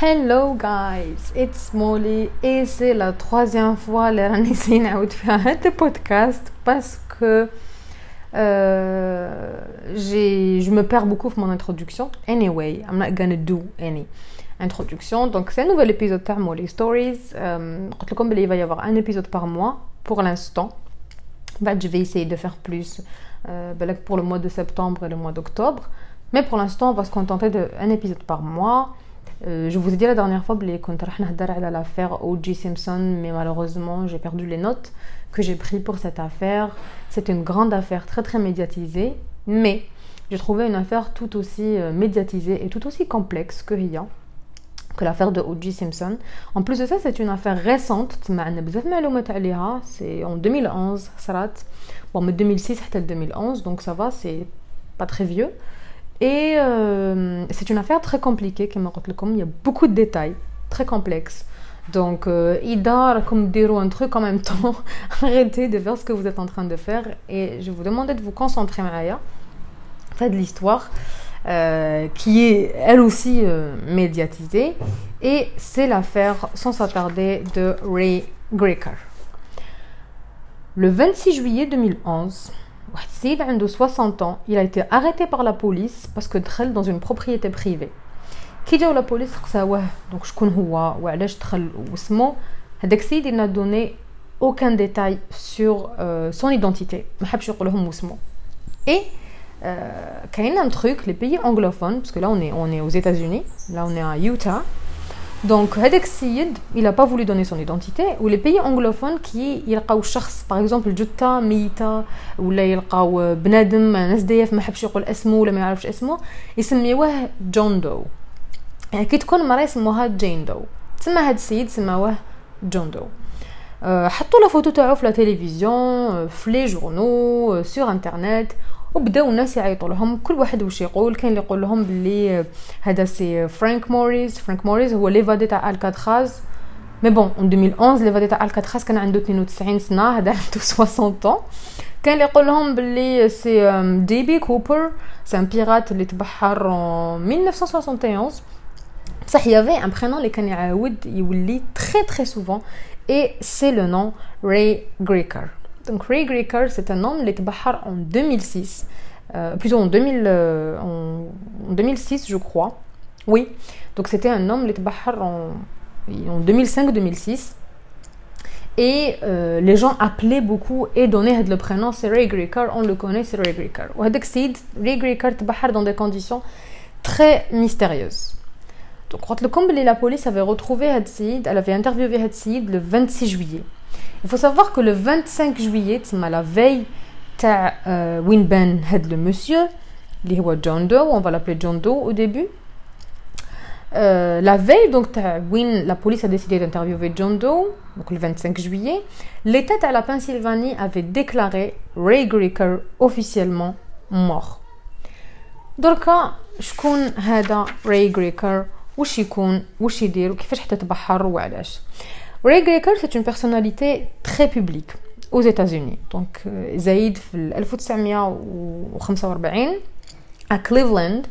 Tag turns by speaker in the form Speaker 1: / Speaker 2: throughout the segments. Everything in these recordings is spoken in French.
Speaker 1: Hello guys, it's Molly et c'est la troisième fois que راني نسي نعاود فيها هذا podcast parce que euh, j'ai, je me perds beaucoup pour mon introduction. Anyway, I'm not gonna do any introduction. Donc c'est un nouvel épisode de Molly Stories. Euh, il va y avoir un épisode par mois pour l'instant. Bah, je vais essayer de faire plus euh, pour le mois de septembre et le mois d'octobre. Mais pour l'instant, on va se contenter d'un épisode par mois. Euh, je vous ai dit la dernière fois que à l'affaire O.J. Simpson, mais malheureusement j'ai perdu les notes que j'ai prises pour cette affaire. C'est une grande affaire très très médiatisée, mais j'ai trouvé une affaire tout aussi euh, médiatisée et tout aussi complexe que Ria, que l'affaire de O.J. Simpson. En plus de ça, c'est une affaire récente, c'est en 2011, bon, mais 2006 2011, donc ça va, c'est pas très vieux. Et euh, c'est une affaire très compliquée, comme il y a beaucoup de détails, très complexes. Donc, euh, Ida, comme un truc en même temps, arrêtez de faire ce que vous êtes en train de faire et je vous demande de vous concentrer, Maya. Faites l'histoire euh, qui est elle aussi médiatisée et c'est l'affaire, sans s'attarder, de Ray Greker. Le 26 juillet 2011, Wasid a 60 ans, il a été arrêté par la police parce que Drel dans une propriété privée. Qui dit la police donc je connais quoi, ouais, il n'a donné aucun détail sur euh, son identité. Et euh, il y a un truc, les pays anglophones, parce que là on est, on est aux États-Unis, là on est à Utah. donc, Hedek Siyid, il n'a pas voulu donner son identité. Ou les pays anglophones qui يلقاو شخص par exemple جثة ميتة ولا يلقاو بنادم ناس ديف ما حبش يقول اسمه ولا ما يعرفش اسمه يسميوه جون دو يعني كي تكون مرة يسموها جين دو تسمى هاد السيد سماوه جون دو حطوا لا فوتو تاعو في لا تيليفزيون في لي جورنو سور انترنت وبداو الناس يعيطوا لهم. كل واحد واش يقول؟ كاين اللي يقول لهم باللي هذا سي فرانك موريس فرانك موريس هو ليفادي تاع الكاتراز مي بون ان 2011 ليفادي تاع الكاتراز كان عنده 92 سنة هذا عنده 60 طون كاين اللي يقول لهم باللي سي دي بي كوبر سي ان بيرات اللي تبحر 1971 بصح يافي ان برينون اللي كان يعاود يولي تري تري سوفون اي سي لو نون راي غريكر Donc Ray Greker, c'est un homme, qui en 2006, euh, plutôt en, 2000, euh, 2006 je crois. Oui, donc c'était un homme, qui en, en 2005-2006. Et euh, les gens appelaient beaucoup et donnaient le prénom, c'est Ray Greker, on le connaît, c'est Ray Greker. Ray Greker dans des conditions très mystérieuses. Donc, quand le la police avait retrouvé Hadsid, elle avait interviewé Hadsid le 26 juillet. Il faut savoir que le 25 juillet, la veille تاع وين بان هاد le monsieur اللي هو John Doe on va l'appeler John Doe au début euh, la veille donc win la police a décidé d'interviewer John Doe donc le 25 juillet l'état à la Pennsylvanie avait déclaré Ray Greker officiellement mort دركا شكون هذا راي جريكر وش يكون وش يدير وكيفاش حتى تبحر وعلاش Ray Greker, c'est une personnalité très publique aux États-Unis. Donc, euh, Zaïd, en 1945, à Cleveland,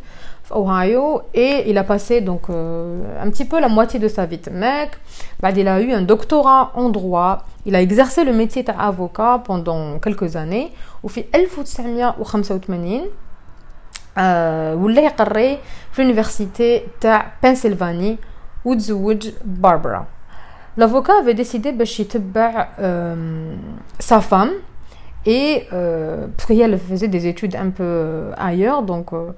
Speaker 1: Ohio, et il a passé donc euh, un petit peu la moitié de sa vie de mec. Bah, il a eu un doctorat en droit. Il a exercé le métier d'avocat pendant quelques années. Au في 1985 ولا يقري في l'université de Pennsylvanie وتزوج Barbara. L'avocat avait décidé de euh, sa femme et euh, parce qu'elle faisait des études un peu euh, ailleurs, donc euh,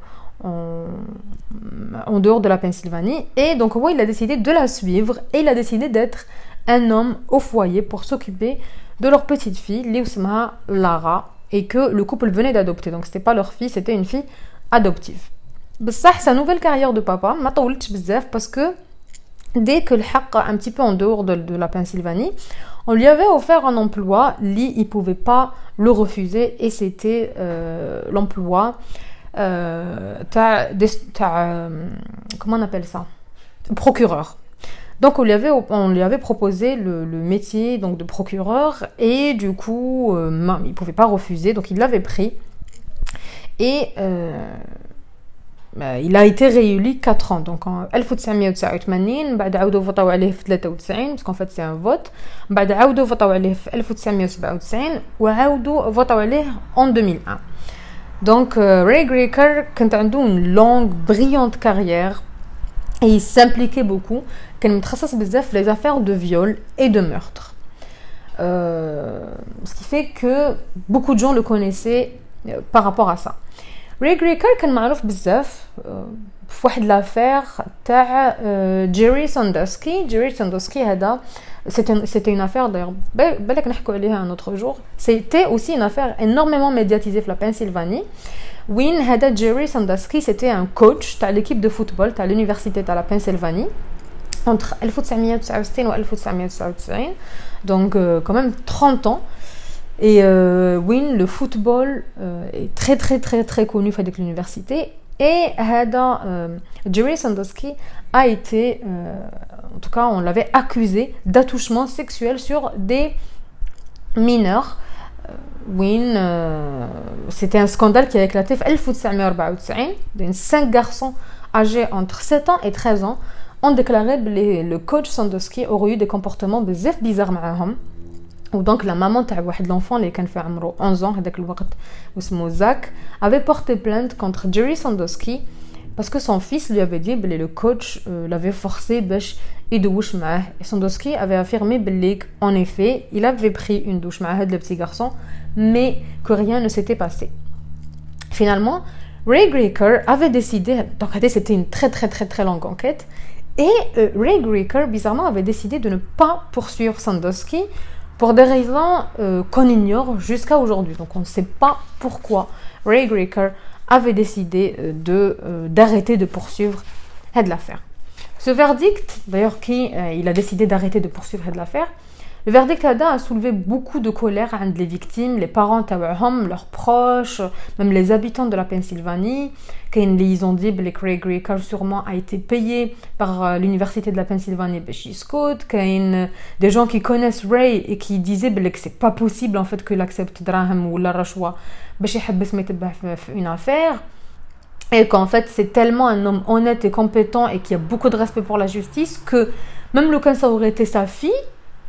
Speaker 1: en, dehors de la Pennsylvanie. Et donc, ouais, il a décidé de la suivre et il a décidé d'être un homme au foyer pour s'occuper de leur petite fille, Liusma Lara, et que le couple venait d'adopter. Donc, c'était pas leur fille, c'était une fille adoptive. ça, sa nouvelle carrière de papa, m'a parce que dès que le haqq un petit peu en dehors de, la Pennsylvanie, on lui avait offert un emploi, lui il pouvait pas le refuser et c'était euh, l'emploi euh, euh, comment on appelle ça? Procureur. Donc on lui avait, on lui avait proposé le, métier donc de procureur et du coup il pouvait pas refuser donc il l'avait pris. Et il a été réélu 4 ans donc en 1989 بعد عاودوا فوطاو عليه في 93 parce qu'en fait c'est un vote بعد عاودوا فوطاو عليه في 1997 وعاودوا فوطاو عليه en 2001 donc euh, Ray Graker كانت عنده une longue brillante carrière et il s'impliquait beaucoup كان متخصص بزاف les affaires de viol et de meurtre euh, ce qui fait que beaucoup de gens le connaissaient euh, par rapport à ça ري غريكر كان معروف بزاف في واحد لافير تاع جيري ساندوسكي جيري ساندوسكي هذا c'était une affaire d'ailleurs بالك نحكوا عليها un autre jour c'était aussi une affaire énormément médiatisée في la Pennsylvanie وين هذا جيري ساندوسكي c'était un coach تاع l'équipe de football تاع l'université تاع la Pennsylvanie entre 1969 و 1999 donc euh, quand même 30 ans et euh, oui, le football euh, est très très très très connu avec l'université. Et euh, Jerry Sandusky a été, euh, en tout cas, on l'avait accusé d'attouchement sexuel sur des mineurs. Win, c'était un scandale qui a éclaté en 1994. Cinq garçons âgés entre 7 ans et 13 ans ont déclaré que le coach Sandusky aurait eu des comportements bizarres eux. ودونك لا مامون تاع واحد لونفون اللي كان في عمره 11 ans هذاك الوقت واسمه زاك avait porté plainte contre Jerry Sandusky parce que son fils lui avait dit que le coach euh, l'avait forcé باش يدوش معاه et Sandusky avait affirmé بلي en effet il avait pris une douche مع هذا le petit garçon mais que rien ne s'était passé finalement Ray Greker avait décidé donc c'était une très très très très longue enquête et euh, Ray Greker bizarrement avait décidé de ne pas poursuivre Sandusky pour des raisons euh, qu'on ignore jusqu'à aujourd'hui. Donc on ne sait pas pourquoi Ray Greker avait décidé euh, de, euh, d'arrêter de poursuivre cette l'affaire. Ce verdict, d'ailleurs, qui il a décidé d'arrêter de poursuivre cette l'affaire, le verdict a soulevé beaucoup de colère entre les victimes, les parents leurs proches, même les habitants de la Pennsylvanie. Ils ont dit que Craig Ricker sûrement a été payé par euh, l'université de la Pennsylvanie Scott. Des gens qui connaissent Ray et qui disaient que c'est pas possible en fait qu'il accepte Draham ou la rachwa une affaire et qu'en fait c'est tellement un homme honnête et compétent et qui a beaucoup de respect pour la justice que même le cas ça aurait été sa fille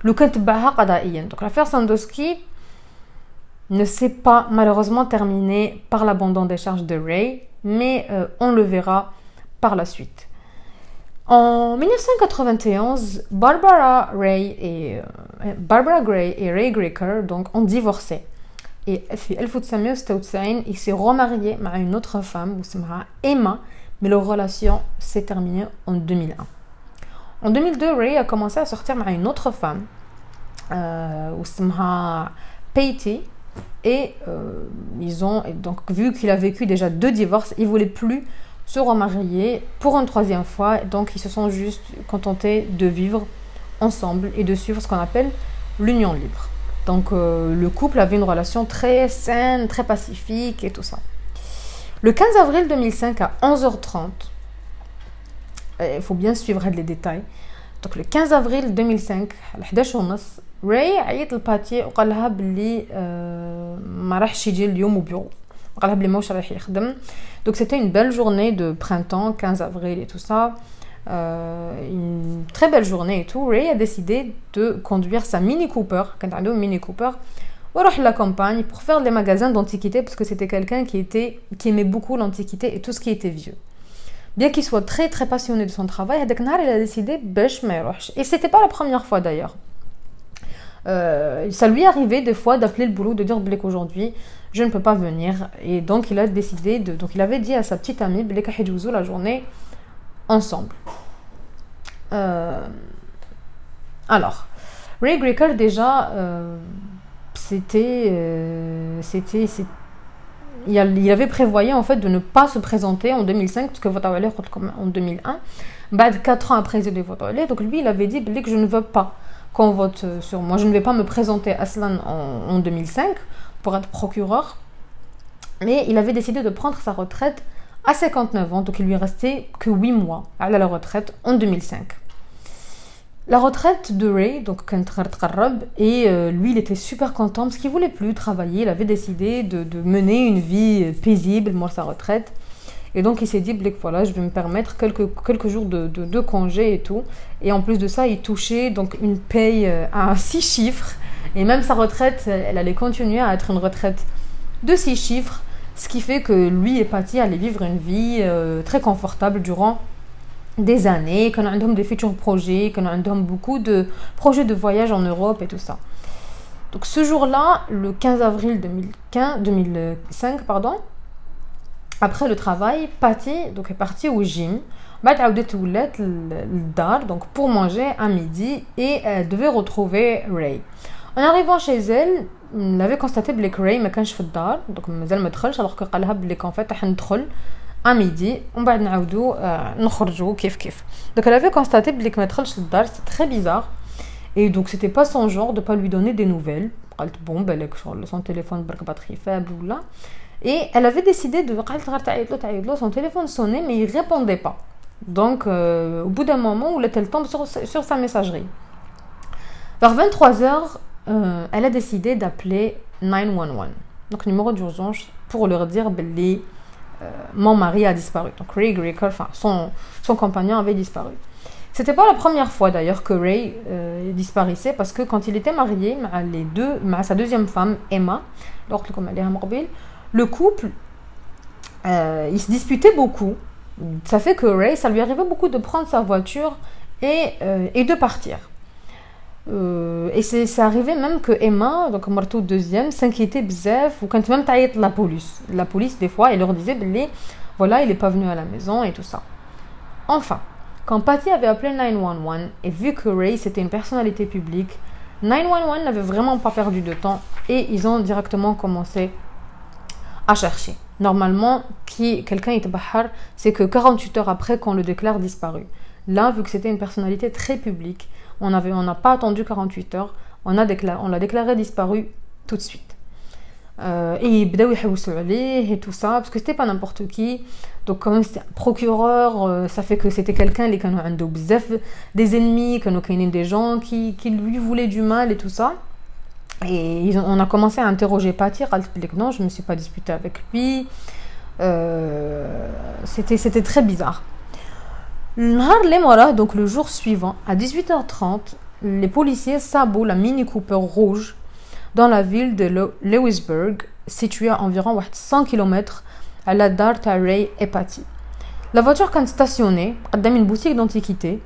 Speaker 1: donc l'affaire Sandowski ne s'est pas malheureusement terminée par l'abandon des charges de Ray, mais euh, on le verra par la suite. En 1991, Barbara Ray et euh, Barbara Gray et Ray Greker donc ont divorcé. Et il s'est remarié avec une autre femme, Emma, mais leur relation s'est terminée en 2001. En 2002, Ray a commencé à sortir avec une autre femme, euh, Patty, et euh, ils ont donc vu qu'il a vécu déjà deux divorces, il voulait plus se remarier pour une troisième fois, donc ils se sont juste contentés de vivre ensemble et de suivre ce qu'on appelle l'union libre. Donc euh, le couple avait une relation très saine, très pacifique et tout ça. Le 15 avril 2005 à 11h30, il faut bien suivre les détails. Donc le 15 avril 2005 à 11h30 راي عيط لباتي وقال لها بلي ما راحش يجي اليوم وبيو قال لها بلي ماهوش رايح يخدم donc c'était une belle journée de printemps 15 avril et tout ça euh, une très belle journée et tout Ray a décidé de conduire sa Mini Cooper كانت عنده Mini Cooper وراح la campagne pour faire les magasins d'antiquité parce que c'était quelqu'un qui était qui aimait beaucoup l'antiquité et tout ce qui était vieux bien qu'il soit très très passionné de son travail هذاك النهار il a décidé باش ما يروحش et c'était pas la première fois d'ailleurs euh, ça lui arrivait des fois d'appeler le boulot, de dire Blake aujourd'hui, je ne peux pas venir. Et donc il a décidé de. Donc il avait dit à sa petite amie Blake la journée ensemble. Euh, alors, Ray Greker déjà, euh, c'était. c'était. il, avait prévoyé en fait de ne pas se présenter en 2005 parce que Votawale en 2001. 4 ans après donc lui il avait dit que je ne veux pas qu'on vote sur moi. Je ne vais pas me présenter à Aslan en, 2005 pour être procureur, mais il avait décidé de prendre sa retraite à 59 ans, donc il lui restait que 8 mois à la retraite en 2005. La retraite de Ray, donc et euh, lui il était super content parce qu'il voulait plus travailler, il avait décidé de, mener une vie paisible, moi sa retraite. Et donc il s'est dit, voilà, je vais me permettre quelques, jours de, congé et tout. Et en plus de ça, il touchait donc une paye euh, à six chiffres. Et même sa retraite, elle allait continuer à être une retraite de six chiffres. Ce qui fait que lui et Patty allaient vivre une vie euh, très confortable durant des années, qu'on a des futurs projets, qu'on a beaucoup de projets de voyage en Europe et tout ça. Donc ce jour-là, le 15 avril 2015, 2005, pardon, après le travail, Patty donc, est partie au gym. donc pour manger à midi et elle devait retrouver Ray. En arrivant chez elle, elle avait constaté que Ray ما كانش في الدار donc مازال ما دخلش alors que قالها بلي qu'en fait راح ندخل à midi ومن بعد نعاودو نخرجوا كيف كيف. Donc elle avait constaté que ما دخلش للدار, c'est très bizarre. Et donc, c'était pas son genre de pas lui donner des nouvelles. Bon, ben, son téléphone, batterie faible ou là. Et elle avait décidé de. Son téléphone sonnait, mais il répondait pas. Donc, euh, au bout d'un moment, elle tombe sur, sur sa messagerie. Vers 23h, euh, elle a décidé d'appeler 911. Donc, numéro d'urgence pour leur dire que euh, mon mari a disparu. Donc, Ray Greker, enfin, son, son compagnon avait disparu. C'était pas la première fois d'ailleurs que Ray euh, disparaissait parce que quand il était marié à, les deux, sa deuxième femme, Emma, le couple, euh, se disputait beaucoup. Ça fait que Ray, ça lui arrivait beaucoup de prendre sa voiture et, euh, et de partir. Et c'est arrivé même que Emma, donc Marteau deuxième, s'inquiétait bzef ou quand même taillait la police. La police, des fois, elle leur disait, voilà, il est pas venu à la maison et tout ça. Enfin, quand Patty avait appelé 911 et vu que Ray c'était une personnalité publique, 911 n'avait vraiment pas perdu de temps et ils ont directement commencé à chercher. Normalement, qui quelqu'un est bahar, c'est que 48 heures après qu'on le déclare disparu. Là, vu que c'était une personnalité très publique, on n'a on pas attendu 48 heures, on l'a déclaré disparu tout de suite. Euh, et ils et tout ça, parce que c'était pas n'importe qui. Donc, quand même, c'était un procureur, euh, ça fait que c'était quelqu'un, les des ennemis, des gens qui, qui lui voulaient du mal et tout ça. Et on a commencé à interroger Patir, non, je ne me suis pas disputé avec lui. Euh, c'était très bizarre. donc le jour suivant, à 18h30, les policiers sabotent la Mini Cooper rouge dans la ville de Lewisburg, située à environ 100 km à la dar Ray et Patty. La voiture quand stationnée قدام une boutique d'antiquité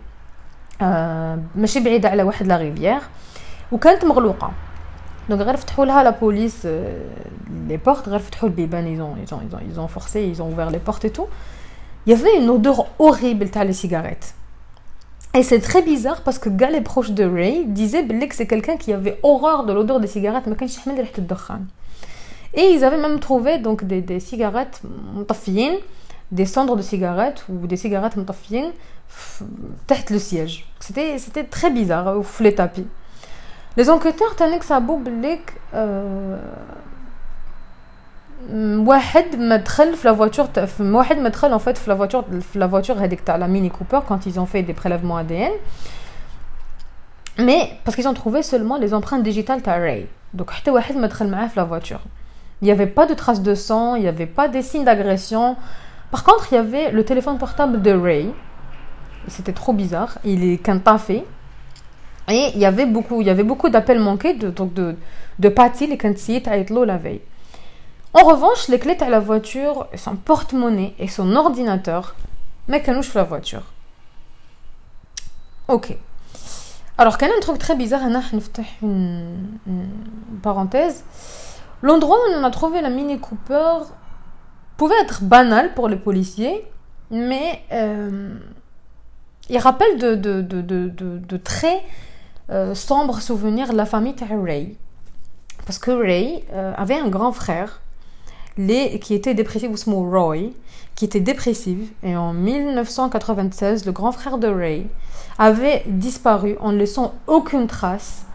Speaker 1: ماشي بعيدة على واحد لا ريفيير وكانت مغلوقة donc غير فتحوا لها la police les portes غير فتحوا البيبان ils ont ils ont ils ont ils ont forcé ils ont ouvert les portes et tout il y avait une odeur horrible à les cigarettes. Et c'est très bizarre parce que Gal est proche de Ray, disait que c'est quelqu'un qui avait horreur de l'odeur des cigarettes, mais Et ils avaient même trouvé donc des, cigarettes mutaffines, des cendres de cigarettes ou des cigarettes mutaffines tête le siège. C'était, c'était très bizarre, ou les tapis. Les enquêteurs tenaient que ça a beau euh, واحد مدخل في la voiture واحد مدخل en fait في la voiture في la voiture هذيك تاع la Mini Cooper quand ils ont fait des prélèvements ADN mais parce qu'ils ont trouvé seulement les empreintes digitales تاع Ray donc حتى واحد مدخل معاه في la voiture il n'y avait pas de traces de sang il n'y avait pas des signes d'agression par contre il y avait le téléphone portable de Ray c'était trop bizarre il est qu'un pas fait et il y avait beaucoup il y avait beaucoup d'appels manqués de donc de de Patty les كانت la veille en revanche, les clés de la voiture, son porte-monnaie et son ordinateur, mais canouche la voiture. Ok. Alors, a un truc très bizarre, une, une parenthèse. L'endroit où on a trouvé la Mini Cooper pouvait être banal pour les policiers, mais euh, il rappelle de, très euh, sombres souvenirs de la famille Ray. Parce que Ray euh, avait un grand frère les, qui était dépressif, ou Roy, qui était dépressive. Et en 1996, le grand frère de Ray avait disparu en ne laissant aucune trace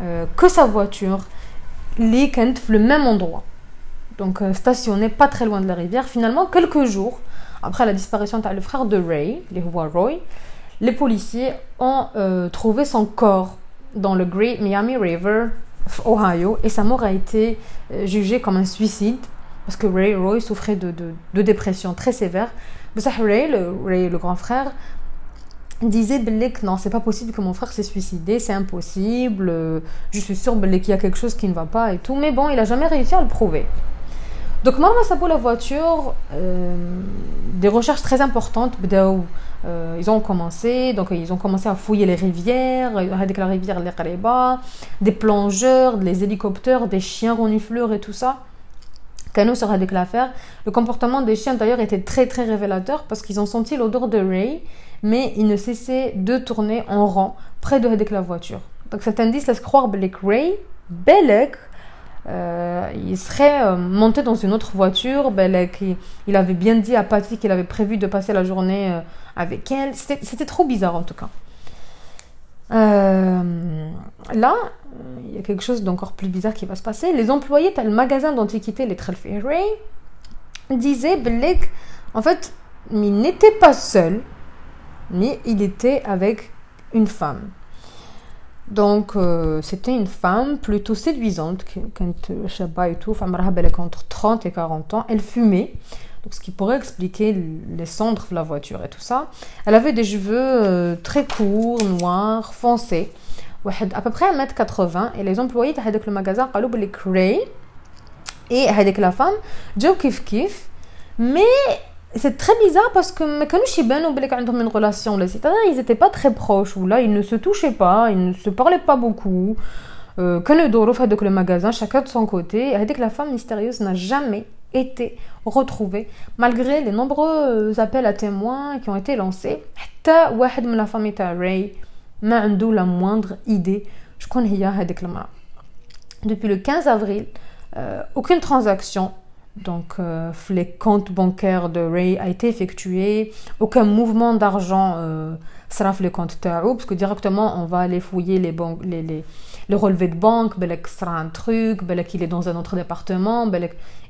Speaker 1: euh, que sa voiture, les Kent, le même endroit. Donc euh, stationné pas très loin de la rivière. Finalement, quelques jours après la disparition de le frère de Ray, les Roy, les policiers ont euh, trouvé son corps dans le Great Miami River, Ohio, et sa mort a été jugée comme un suicide parce que Ray Roy souffrait de, de, dépression très sévère. Ray, le, Ray, le grand frère, disait que non, c'est pas possible que mon frère s'est suicidé, c'est impossible, je suis sûre qu'il y a quelque chose qui ne va pas et tout. Mais bon, il a jamais réussi à le prouver. Donc, Marma Sabo, la voiture, euh, des recherches très importantes, euh, ils ont commencé, donc ils ont commencé à fouiller les rivières, la rivière les des plongeurs, des hélicoptères, des chiens renifleurs et tout ça. Avec l'affaire. Le comportement des chiens d'ailleurs était très très révélateur parce qu'ils ont senti l'odeur de Ray, mais ils ne cessaient de tourner en rang près de la voiture. Donc cet indice laisse croire que Ray, Belek, euh, il serait euh, monté dans une autre voiture. Belek, il, avait bien dit à Patty qu'il avait prévu de passer la journée euh, avec elle. C'était trop bizarre en tout cas. Là, il y a quelque chose d'encore plus bizarre qui va se passer. Les employés le magasin d'antiquité, les Ray, disaient Belek, en fait, il n'était pas seul, mais il était avec une femme. Donc, euh, c'était une femme plutôt séduisante, quand Shabba et tout, femme entre 30 et 40 ans. Elle fumait, donc ce qui pourrait expliquer les cendres de la voiture et tout ça. Elle avait des cheveux euh, très courts, noirs, foncés, à peu près 1m80. Et les employés de le magasin, ils les Cray. Et avec la femme, Joe Kif Kif. Mais c'est très bizarre parce que une relation ils n'étaient pas très proches ou là ils ne se touchaient pas ils ne se parlaient pas beaucoup euh, quand le le magasin chacun de son côté et que la femme mystérieuse n'a jamais été retrouvée malgré les nombreux appels à témoins qui ont été lancés la famille Ray ما la moindre idée شكون هي هذيك المرأة depuis le 15 avril euh, aucune transaction donc, euh, les comptes bancaires de Ray a été effectué. Aucun mouvement d'argent euh, sera fait le compte Tao, parce que directement, on va aller fouiller les, banques, les, les, les relevés de banque, ce sera un truc, qu'il est dans un autre département,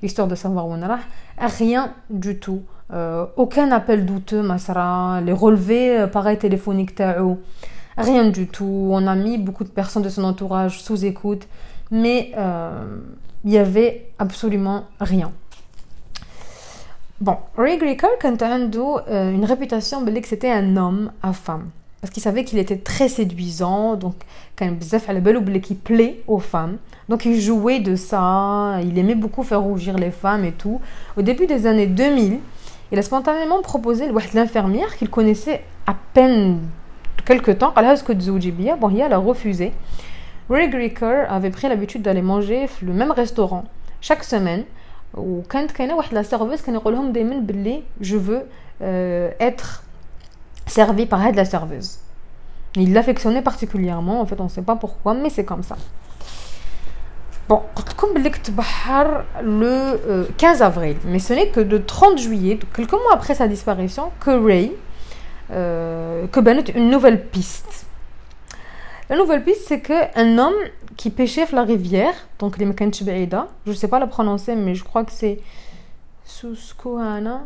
Speaker 1: histoire de savoir où on est. Rien du tout. Euh, aucun appel douteux, sera les relevés, euh, pareil, téléphoniques Tao. Rien du tout. On a mis beaucoup de personnes de son entourage sous écoute, mais il y avait absolument rien. Bon, Ray Greker, quand a euh, une réputation c'était un homme à femme Parce qu'il savait qu'il était très séduisant, donc quand il plaît aux femmes. Donc il jouait de ça, il aimait beaucoup faire rougir les femmes et tout. Au début des années 2000, il a spontanément proposé l'infirmière qu'il connaissait à peine quelques temps. Bon, il a refusé. Ray Greker avait pris l'habitude d'aller manger le même restaurant chaque semaine وكانت كاينه واحد لا سيرفيس كان يقول لهم دائما باللي جو فو être servi par la serveuse il l'affectionnait particulièrement en fait on sait pas pourquoi mais c'est comme ça Bon, le 15 avril, mais ce n'est que le 30 juillet, quelques mois après sa disparition, que Ray, euh, que une nouvelle piste. La nouvelle piste, c'est qu'un homme qui pêchait la rivière, donc les Mekanchbeida, je ne sais pas la prononcer, mais je crois que c'est Suskuhana.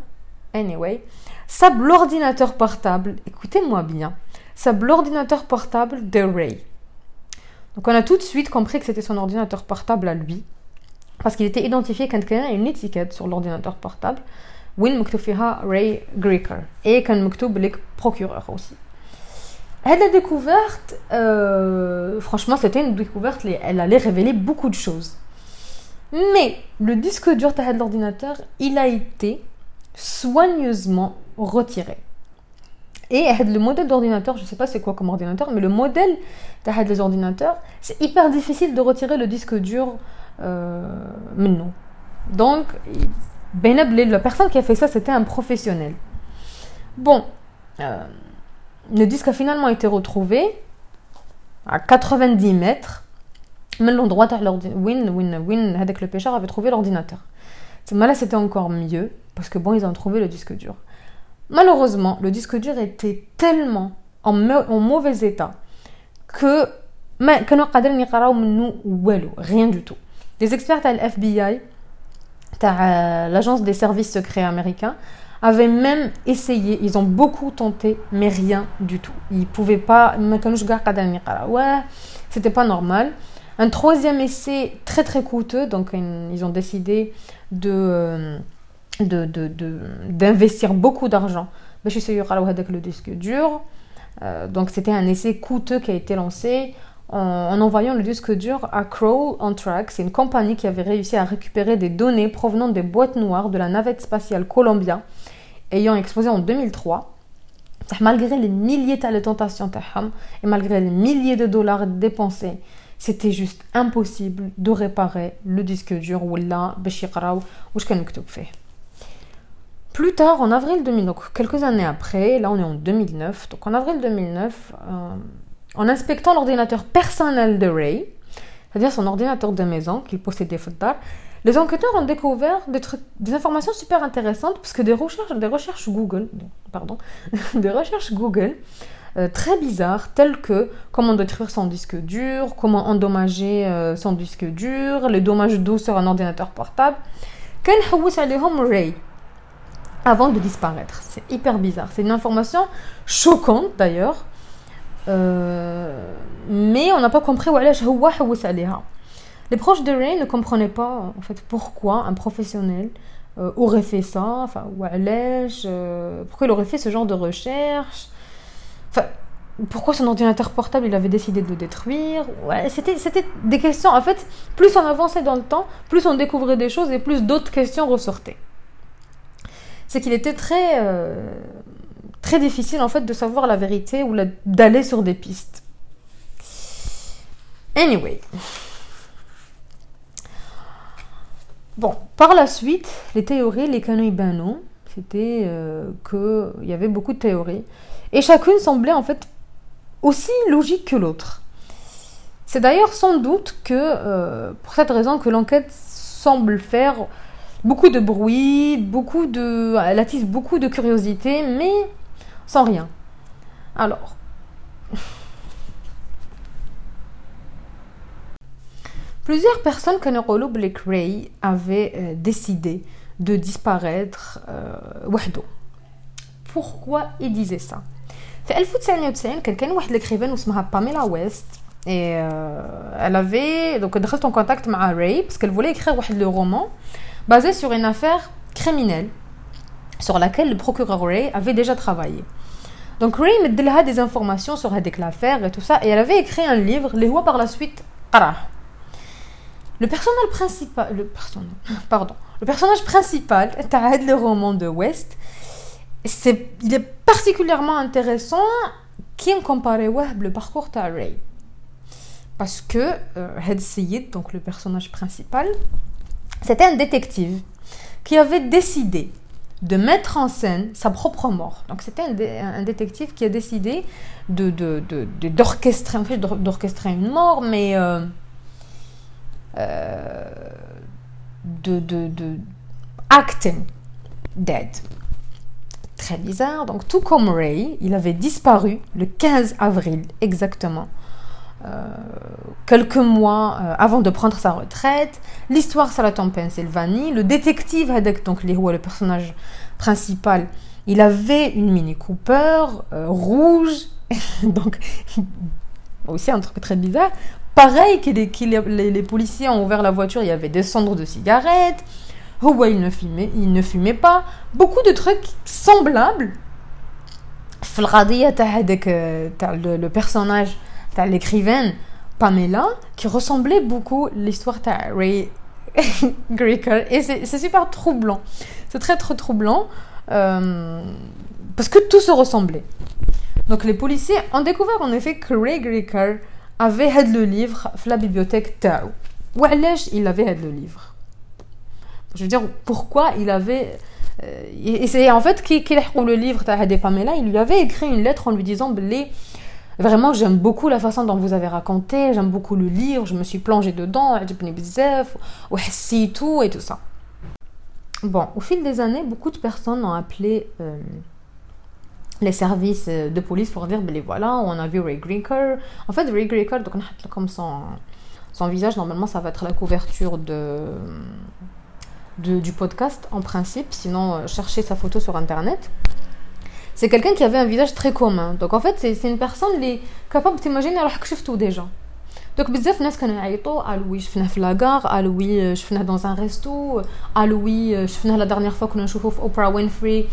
Speaker 1: Anyway, sable l'ordinateur portable, écoutez-moi bien, sable l'ordinateur portable de Ray. Donc on a tout de suite compris que c'était son ordinateur portable à lui, parce qu'il était identifié quand y a une étiquette sur l'ordinateur portable, Win Ray Greker, et quand le procureur aussi. Elle a découverte, euh, franchement, c'était une découverte, elle allait révéler beaucoup de choses. Mais le disque dur de l'ordinateur, il a été soigneusement retiré. Et le modèle d'ordinateur, je ne sais pas c'est quoi comme ordinateur, mais le modèle des ordinateurs, c'est hyper difficile de retirer le disque dur euh, maintenant. Donc, la personne qui a fait ça, c'était un professionnel. Bon, euh, le disque a finalement été retrouvé à 90 mètres mais l'endroit où Win, Win, Win, avec le pêcheur avait trouvé l'ordinateur. Là, c'était encore mieux, parce que bon, ils ont trouvé le disque dur. Malheureusement, le disque dur était tellement en, mauvais état que rien du tout. Des experts à l'FBI, l'agence des services secrets américains, avaient même essayé, ils ont beaucoup tenté, mais rien du tout. Ils pouvaient pas, ouais, c'était pas normal. Un troisième essai très très coûteux, donc ils ont décidé de d'investir de, de, de, beaucoup d'argent. le disque dur. Euh, donc c'était un essai coûteux qui a été lancé en, envoyant le disque dur à Crawl on Track. C'est une compagnie qui avait réussi à récupérer des données provenant des boîtes noires de la navette spatiale Columbia, ayant explosé en 2003. Malgré les milliers de tentations et malgré les milliers de dollars dépensés, c'était juste impossible de réparer le disque dur ou là, ou plus tard, en avril 2000, donc quelques années après, là on est en 2009, donc en avril 2009, euh, en inspectant l'ordinateur personnel de Ray, c'est-à-dire son ordinateur de maison qu'il possédait Fodar, les enquêteurs ont découvert des, informations super intéressantes parce que des recherches, des recherches Google, pardon, des recherches Google euh, très bizarres telles que comment détruire son disque dur, comment endommager euh, son disque dur, les dommages d'eau sur un ordinateur portable. Ken Ray avant de disparaître. C'est hyper bizarre. C'est une information choquante d'ailleurs. Euh, mais on n'a pas compris les proches de Ray ne comprenaient pas en fait pourquoi un professionnel euh, aurait fait ça, enfin euh, pourquoi il aurait fait ce genre de recherche, enfin pourquoi son ordinateur portable il avait décidé de le détruire. Ouais, c'était c'était des questions. En fait, plus on avançait dans le temps, plus on découvrait des choses et plus d'autres questions ressortaient c'est qu'il était très, euh, très difficile en fait de savoir la vérité ou d'aller sur des pistes. Anyway. Bon, par la suite, les théories, les bano, c'était euh, qu'il y avait beaucoup de théories. Et chacune semblait en fait aussi logique que l'autre. C'est d'ailleurs sans doute que, euh, pour cette raison, que l'enquête semble faire beaucoup de bruit, beaucoup de, elle attise beaucoup de curiosité, mais sans rien. Alors, plusieurs personnes Rollo Blake Ray avaient euh, décidé de disparaître euh, Pourquoi il disait ça في 1999 كان كان واحد l'écrivaine اسمها Pamela West et euh, elle avait donc دخلت en contact مع Ray parce qu'elle voulait écrire واحد le roman basé sur une affaire criminelle sur laquelle le procureur Ray avait déjà travaillé. Donc Ray a des informations sur l'affaire et tout ça, et elle avait écrit un livre, les lois par la suite, Le personnage principal, le personnage, pardon, le personnage principal, le roman de West, c'est, il est particulièrement intéressant qui comparé le parcours de Ray. Parce que euh, Head donc le personnage principal, c'était un détective qui avait décidé de mettre en scène sa propre mort. Donc c'était un, détective qui a décidé d'orchestrer, d'orchestrer une mort, mais euh, euh, de, acting dead. Très bizarre. Donc tout comme Ray, il avait disparu le 15 avril exactement quelques mois euh, avant de prendre sa retraite. L'histoire s'arrête en Pennsylvanie. Le détective donc le personnage principal, il avait une Mini Cooper euh, rouge. donc, aussi un truc très bizarre. Pareil que les, les, policiers ont ouvert la voiture, il y avait des cendres de cigarettes. Oh il ne fumait, il ne fumait pas. Beaucoup de trucs semblables. Le, le personnage T'as l'écrivaine Pamela qui ressemblait beaucoup l'histoire de Ray Greker. Et c'est super troublant. C'est très très troublant euh, parce que tout se ressemblait. Donc les policiers ont découvert en effet que Ray Greker avait le livre dans la bibliothèque Tao. Ou il avait le livre Je veux dire, pourquoi il avait... Euh, et c'est en fait qui le livre de Pamela, il lui avait écrit une lettre en lui disant les Vraiment, j'aime beaucoup la façon dont vous avez raconté, j'aime beaucoup le livre, je me suis plongée dedans, ou tout et tout ça. Bon, au fil des années, beaucoup de personnes ont appelé euh, les services de police pour dire, ben voilà, on a vu Ray Greker. En fait, Ray Greker, donc comme son, son visage, normalement, ça va être la couverture de, du podcast en principe, sinon euh, cherchez sa photo sur internet c'est quelqu'un qui avait un visage très commun. Donc en fait, c'est une personne qui est capable d'imaginer alors que tout déjà. Donc بزاف ناس كانوا يعيطوا قالوا وي شفناه في لاكار قالوا وي شفناه dans un resto قالوا وي شفناه la dernière fois كنا نشوفوه في اوبرا وينفري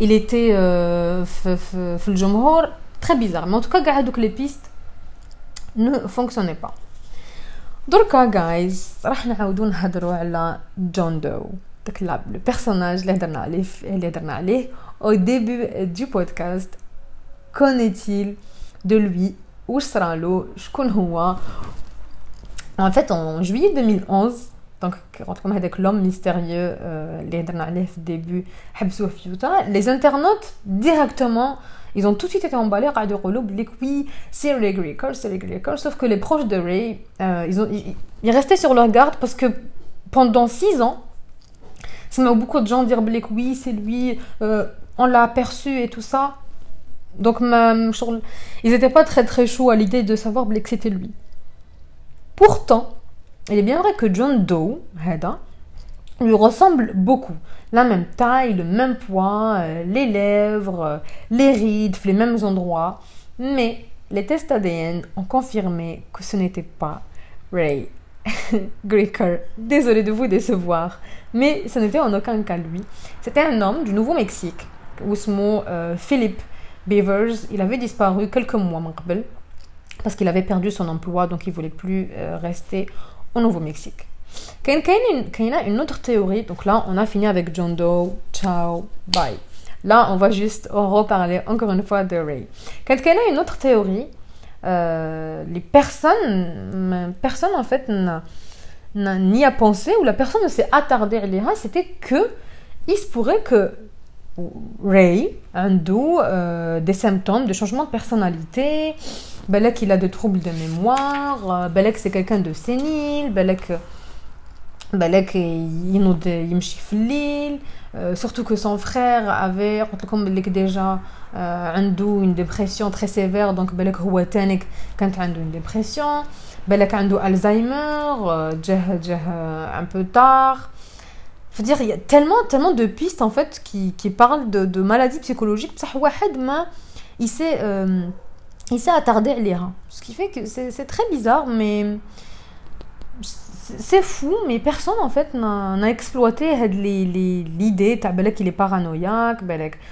Speaker 1: il était euh, في, في, في الجمهور très bizarre mais en tout cas كاع هذوك les pistes ne fonctionnaient pas دركا جايز راح نعاودو نهضروا على جون دو داك لو بيرسوناج اللي هضرنا عليه اللي هضرنا عليه au début du podcast. Qu'en est-il de lui? Où sera l'eau? En fait, en juillet 2011, donc quand on a avec l'homme mystérieux, euh, les euh, début, les internautes directement ils ont tout de suite été emballés à dire que oui, c'est Ray Greer, c'est Ray sauf que les proches de Ray, euh, ils, restaient sur leur garde parce que pendant 6 ans, ça m'a beaucoup de gens dire Blake, oui, c'est lui, euh, on l'a aperçu et tout ça donc ils n'étaient pas très très chauds à l'idée de savoir que c'était lui. Pourtant, il est bien vrai que John Doe, Heda, lui ressemble beaucoup. La même taille, le même poids, euh, les lèvres, euh, les rides, les mêmes endroits. Mais les tests ADN ont confirmé que ce n'était pas Ray Greker. Désolé de vous décevoir, mais ce n'était en aucun cas lui. C'était un homme du Nouveau-Mexique, Ousmo euh, Philippe Beavers, il avait disparu quelques mois قبل parce qu'il avait perdu son emploi donc il voulait plus euh, rester au Nouveau-Mexique. كاين كاين une autre théorie donc là on a fini avec John Doe ciao bye là on va juste reparler encore une fois de Ray كانت كاينه une autre théorie euh, les personnes personne en fait n'y a pensé ou la personne ne s'est attardée à c'était que il se pourrait que Ray d'où euh, des symptômes de changement de personnalité. Belek, il a des troubles de mémoire. Euh, Belek, c'est quelqu'un de sénile. Belek, Belek, il a des euh, Surtout que son frère avait, comme déjà, euh, une dépression très sévère. Donc, Belek, quand il a une dépression. Belek, a Alzheimer, un peu tard veux dire, il y a tellement, tellement de pistes en fait qui, qui parlent de, maladies psychologiques. Il s'est, euh, il s'est attardé à lire. Ce qui fait que c'est très bizarre, mais c'est fou, mais personne en fait n'a exploité l'idée qu'il est paranoïaque.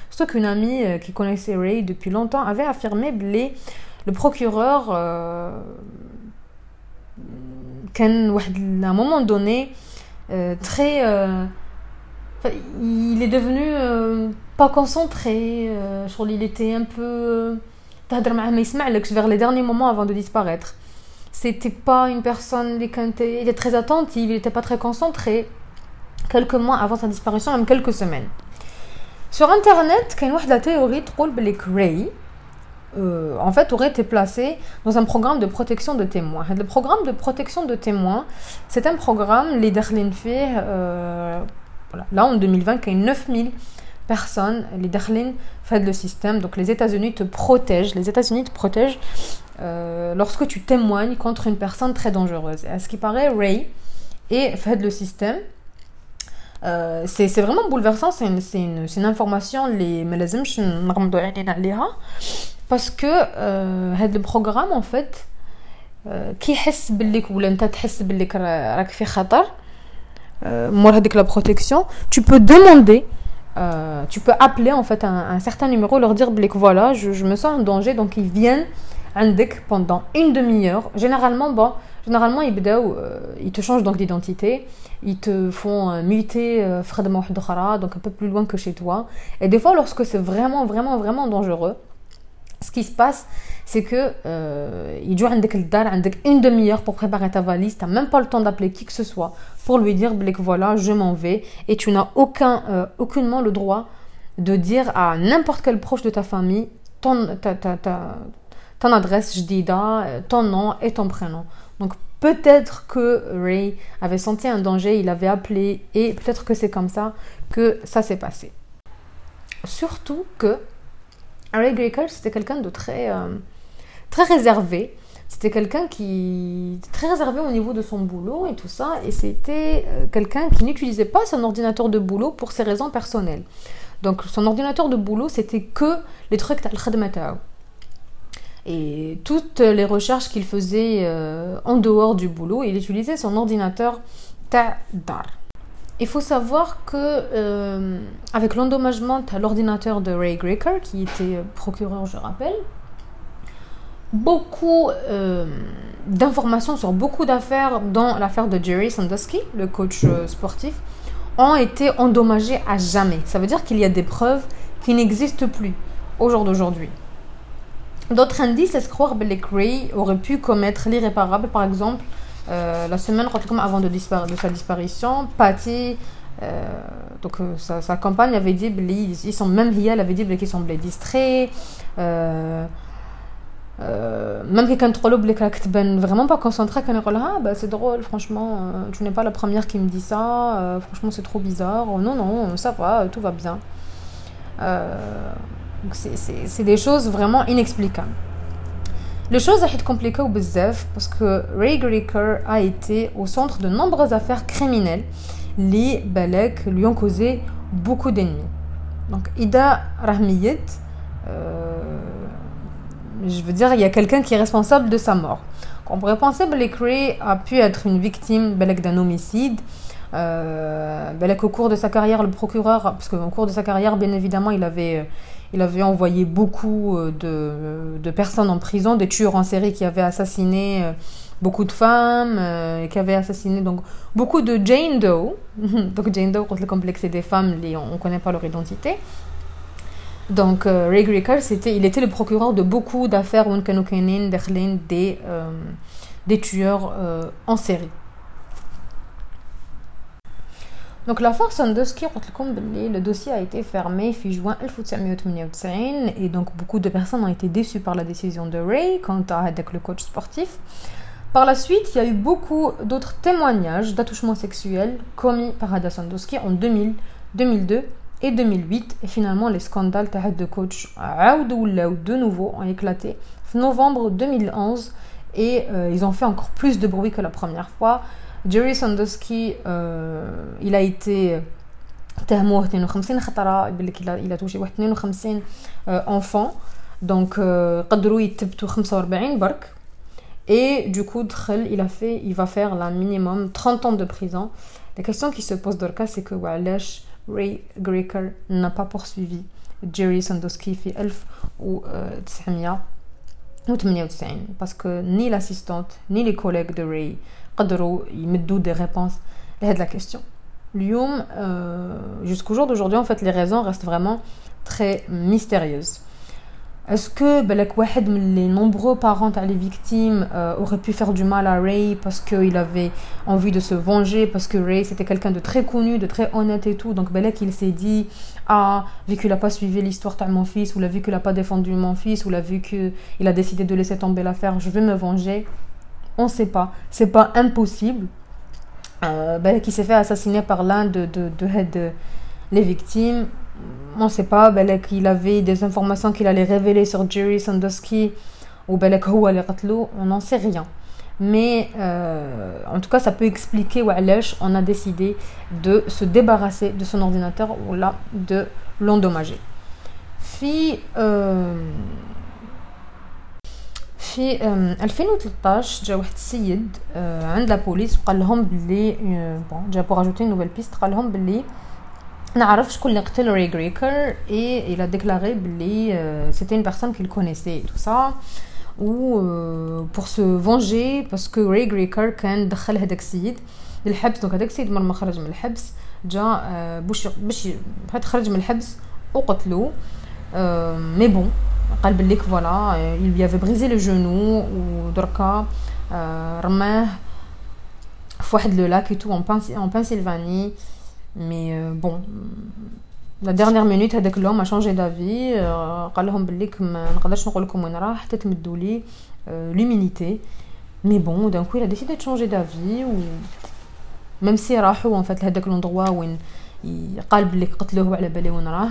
Speaker 1: Surtout qu'une amie euh, qui connaissait Ray depuis longtemps avait affirmé que le procureur, euh, qu'à un moment donné, euh, très. Euh, il est devenu euh, pas concentré. il était un peu. vers les derniers moments avant de disparaître. C'était pas une personne. Il était très attentive, il était pas très concentré. Quelques mois avant sa disparition, même quelques semaines. Sur internet, il y a une théorie que Ray, euh, en fait, aurait été placé dans un programme de protection de témoins. Le programme de protection de témoins, c'est un programme, les fait, euh, là en 2020, il y a 9000 personnes, les Darlin fait le système. Donc les États-Unis te protègent, les États-Unis te protègent euh, lorsque tu témoignes contre une personne très dangereuse. Et à ce qui paraît, Ray et fait le système. Euh, c'est vraiment bouleversant, c'est une, une, une, information, les parce que هذا البروغرام en fait كيحس بالك ولا انت تحس بالك راك في خطر مور هذيك لا بروتيكسيون tu peux demander euh, tu peux appeler en fait un, un certain numéro leur dire que voilà je, je, me sens en danger donc ils viennent عندك pendant une demi-heure généralement bon généralement ils, ils te changent donc d'identité ils te font muter donc un peu plus loin que chez toi et des fois lorsque c'est vraiment vraiment vraiment dangereux ce qui se passe, c'est que euh, doit une demi-heure pour préparer ta valise. Tu n'as même pas le temps d'appeler qui que ce soit pour lui dire que voilà, je m'en vais. Et tu n'as aucun, euh, aucunement le droit de dire à n'importe quel proche de ta famille ton, ta, ta, ton adresse, ton nom et ton prénom. Donc peut-être que Ray avait senti un danger, il avait appelé et peut-être que c'est comme ça que ça s'est passé. Surtout que Ray Greker, c'était quelqu'un de très, euh, très réservé. C'était quelqu'un qui très réservé au niveau de son boulot et tout ça. Et c'était euh, quelqu'un qui n'utilisait pas son ordinateur de boulot pour ses raisons personnelles. Donc son ordinateur de boulot, c'était que les trucs al Et toutes les recherches qu'il faisait en dehors du boulot, il utilisait son ordinateur Ta'dar. Il faut savoir que avec l'endommagement de l'ordinateur de Ray Greker, qui était procureur, je rappelle, beaucoup euh, d'informations sur beaucoup d'affaires dans l'affaire de Jerry Sandusky, le coach euh, sportif, ont été endommagées à jamais. Ça veut dire qu'il y a des preuves qui n'existent plus au jour d'aujourd'hui. D'autres indices laissent croire que Ray aurait pu commettre l'irréparable. Par exemple, euh, la semaine avant de, sa disparition, Patty, donc sa, sa, compagne, avait dit ils sont même elle avait dit qu'ils semblaient distraits. Euh, même quelqu'un trop que ben vraiment pas concentré quand ah bah c'est drôle franchement euh, tu n'es pas la première qui me dit ça euh, franchement c'est trop bizarre. Oh, non non ça va tout va bien. C'est des choses vraiment inexplicables les choses ont été compliquées parce que Ray Greker a été au centre de nombreuses affaires criminelles les Balek lui ont causé beaucoup d'ennemis donc Ida Rahmiyet je veux dire, il y a quelqu'un qui est responsable de sa mort. On pourrait penser que Ray a pu être une victime d'un homicide. Euh, au cours de sa carrière, le procureur, parce qu'au cours de sa carrière, bien évidemment, il avait, il avait envoyé beaucoup euh, de, de, personnes en prison, des tueurs en série qui avaient assassiné euh, beaucoup de femmes, euh, qui avaient assassiné donc beaucoup de Jane Doe. donc Jane Doe, contre le complexe des femmes, on ne connaît pas leur identité. Donc, euh, Ray Greker, c'était, il était le procureur de beaucoup d'affaires des, euh, des tueurs en série. Donc l'affaire Sandusky, le dossier a été fermé fin juin 1998 et donc beaucoup de personnes ont été déçues par la décision de Ray quant à avec le coach sportif. Par la suite, il y a eu beaucoup d'autres témoignages d'attouchements sexuels commis par Ada Sandusky en 2000, 2002 et 2008. Et finalement, les scandales de coach de nouveau ont éclaté en novembre 2011 et euh, ils ont fait encore plus de bruit que la première fois. Jerry Sandusky, euh, il a été تهموه 52 خطرة il a, il a touché 52 euh, enfants donc قدروا يتبتوا 45 برك et du coup il a fait il va faire la minimum 30 ans de prison la question qui se pose dans le cas c'est que وعلاش Ray Greker n'a pas poursuivi Jerry Sandusky في 1998 parce que ni l'assistante ni les collègues de Ray قدروا يمدوا des réponses à la question. اليوم euh, jusqu'au jour d'aujourd'hui en fait les raisons restent vraiment très mystérieuses. Est-ce que les nombreux parents les victimes euh, auraient pu faire du mal à Ray parce qu'il avait envie de se venger, parce que Ray c'était quelqu'un de très connu, de très honnête et tout. Donc Belek il s'est dit Ah, vu qu'il n'a pas suivi l'histoire de mon fils, ou la vu qu'il n'a pas défendu mon fils, ou la vu qu'il a décidé de laisser tomber l'affaire, je vais me venger. On ne sait pas. C'est pas impossible. Euh, Belek il s'est fait assassiner par l'un de, de, de les victimes on ne sait pas, qu'il avait des informations qu'il allait révéler sur Jerry Sandusky ou on n'en sait rien. Mais euh, en tout cas, ça peut expliquer où on a décidé de se débarrasser de son ordinateur ou là de l'endommager. Fi في 2013 جا واحد السيد عند لا بوليس وقال لهم بلي بون جا بوغ اجوتي نوفيل بيست قال لهم بلي نعرف شكون اللي قتل ري غريكر إي a déclaré بلي personne qu'il connaissait et tout ça. Ou pour se venger parce que ري غريكر كان دخل هذاك السيد للحبس دونك هذاك السيد ما خرج من الحبس جا باش باش خرج من الحبس وقتلو. مي بون قال بليك فوالا il lui avait brisé le genou ودركا رماه في واحد لو لاك تو en Pennsylvanie. mais euh, bon, la dernière minute هذاك l'homme a changé d'avis قال لهم بلي ما نقدرش نقول لكم وين راه حتى تمدوا لي l'humilité mais bon d'un coup il a décidé de changer d'avis ou même si راحوا en fait لهذاك l'endroit وين قال بلي قتلوه على بالي وين راه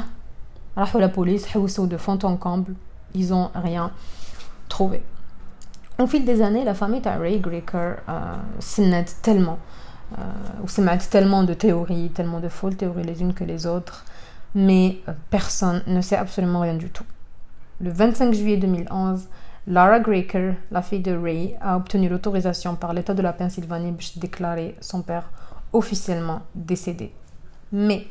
Speaker 1: راحوا la police حوسوا de fond en comble ils ont rien trouvé au fil des années la famille de Ray Greker euh, s'est tellement Euh, où c'est tellement de théories, tellement de folles théories les unes que les autres, mais euh, personne ne sait absolument rien du tout. Le 25 juillet 2011, Lara Greker, la fille de Ray, a obtenu l'autorisation par l'État de la Pennsylvanie pour déclarer son père officiellement décédé. Mais,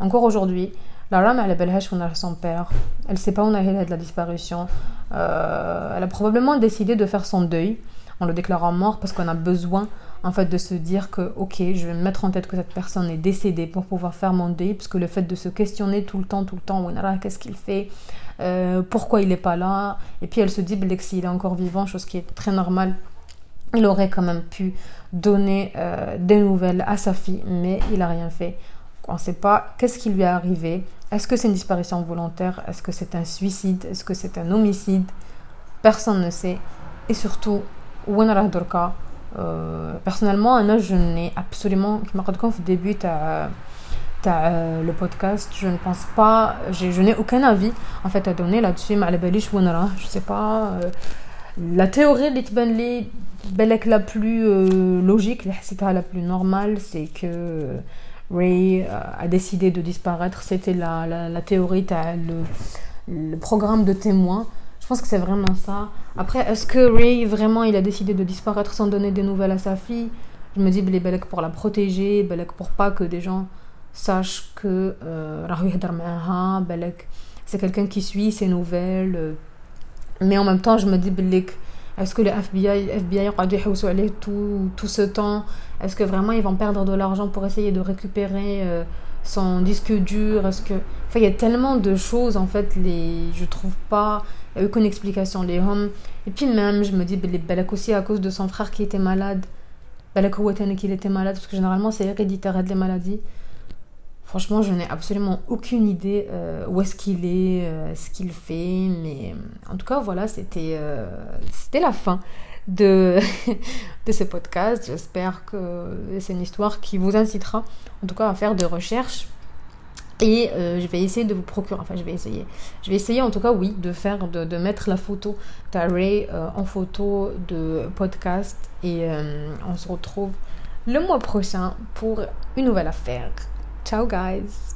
Speaker 1: encore aujourd'hui, Lara m'a a son père. Elle ne sait pas où a est de la disparition. Euh, elle a probablement décidé de faire son deuil en le déclarant mort parce qu'on a besoin en fait de se dire que ok je vais me mettre en tête que cette personne est décédée pour pouvoir faire mon deuil parce que le fait de se questionner tout le temps tout le temps qu'est-ce qu'il fait? Euh, pourquoi il n'est pas là? Et puis elle se dit que s'il est encore vivant chose qui est très normale il aurait quand même pu donner euh, des nouvelles à sa fille mais il n'a rien fait. On ne sait pas qu'est-ce qui lui est arrivé. Est-ce que c'est une disparition volontaire? Est-ce que c'est un suicide? Est-ce que c'est un homicide? Personne ne sait. Et surtout Wenra Dorka personnellement انا je n'ai absolument كما قلت لكم في الديبي تاع تاع le podcast je ne pense pas je n'ai aucun avis en fait à donner là-dessus ما على باليش وين راه je sais pas la théorie اللي تبان لي بالك la plus euh, logique اللي حسيتها la plus normale c'est que Ray a décidé de disparaître c'était la, la, la théorie تاع le, le programme de témoins je pense que c'est vraiment ça. Après, est-ce que Ray, vraiment, il a décidé de disparaître sans donner des nouvelles à sa fille? Je me dis, Belek pour la protéger, Belek pour pas que des gens sachent que euh, c'est quelqu'un qui suit ses nouvelles. Euh. Mais en même temps, je me dis, Belek, est-ce que le FBI, FBI tout, tout ce temps Est-ce que vraiment ils vont perdre de l'argent pour essayer de récupérer euh, son disque dur? Est-ce que... Enfin, il y a tellement de choses, en fait, les... je trouve pas aucune explication. Les hommes. Et puis même, je me dis, Balak aussi à cause de son frère qui était malade. Balak qu'il était malade, parce que généralement c'est héréditaire les maladies. Franchement, je n'ai absolument aucune idée euh, où est-ce qu'il est, euh, ce qu'il fait. Mais euh, en tout cas, voilà, c'était c'était la fin de, de ce podcast. J'espère que c'est une histoire qui vous incitera, en tout cas, à faire des recherches et euh, je vais essayer de vous procurer, enfin je vais essayer, je vais essayer en tout cas oui de faire, de, de mettre la photo d'Array euh, en photo de podcast. Et euh, on se retrouve le mois prochain pour une nouvelle affaire. Ciao guys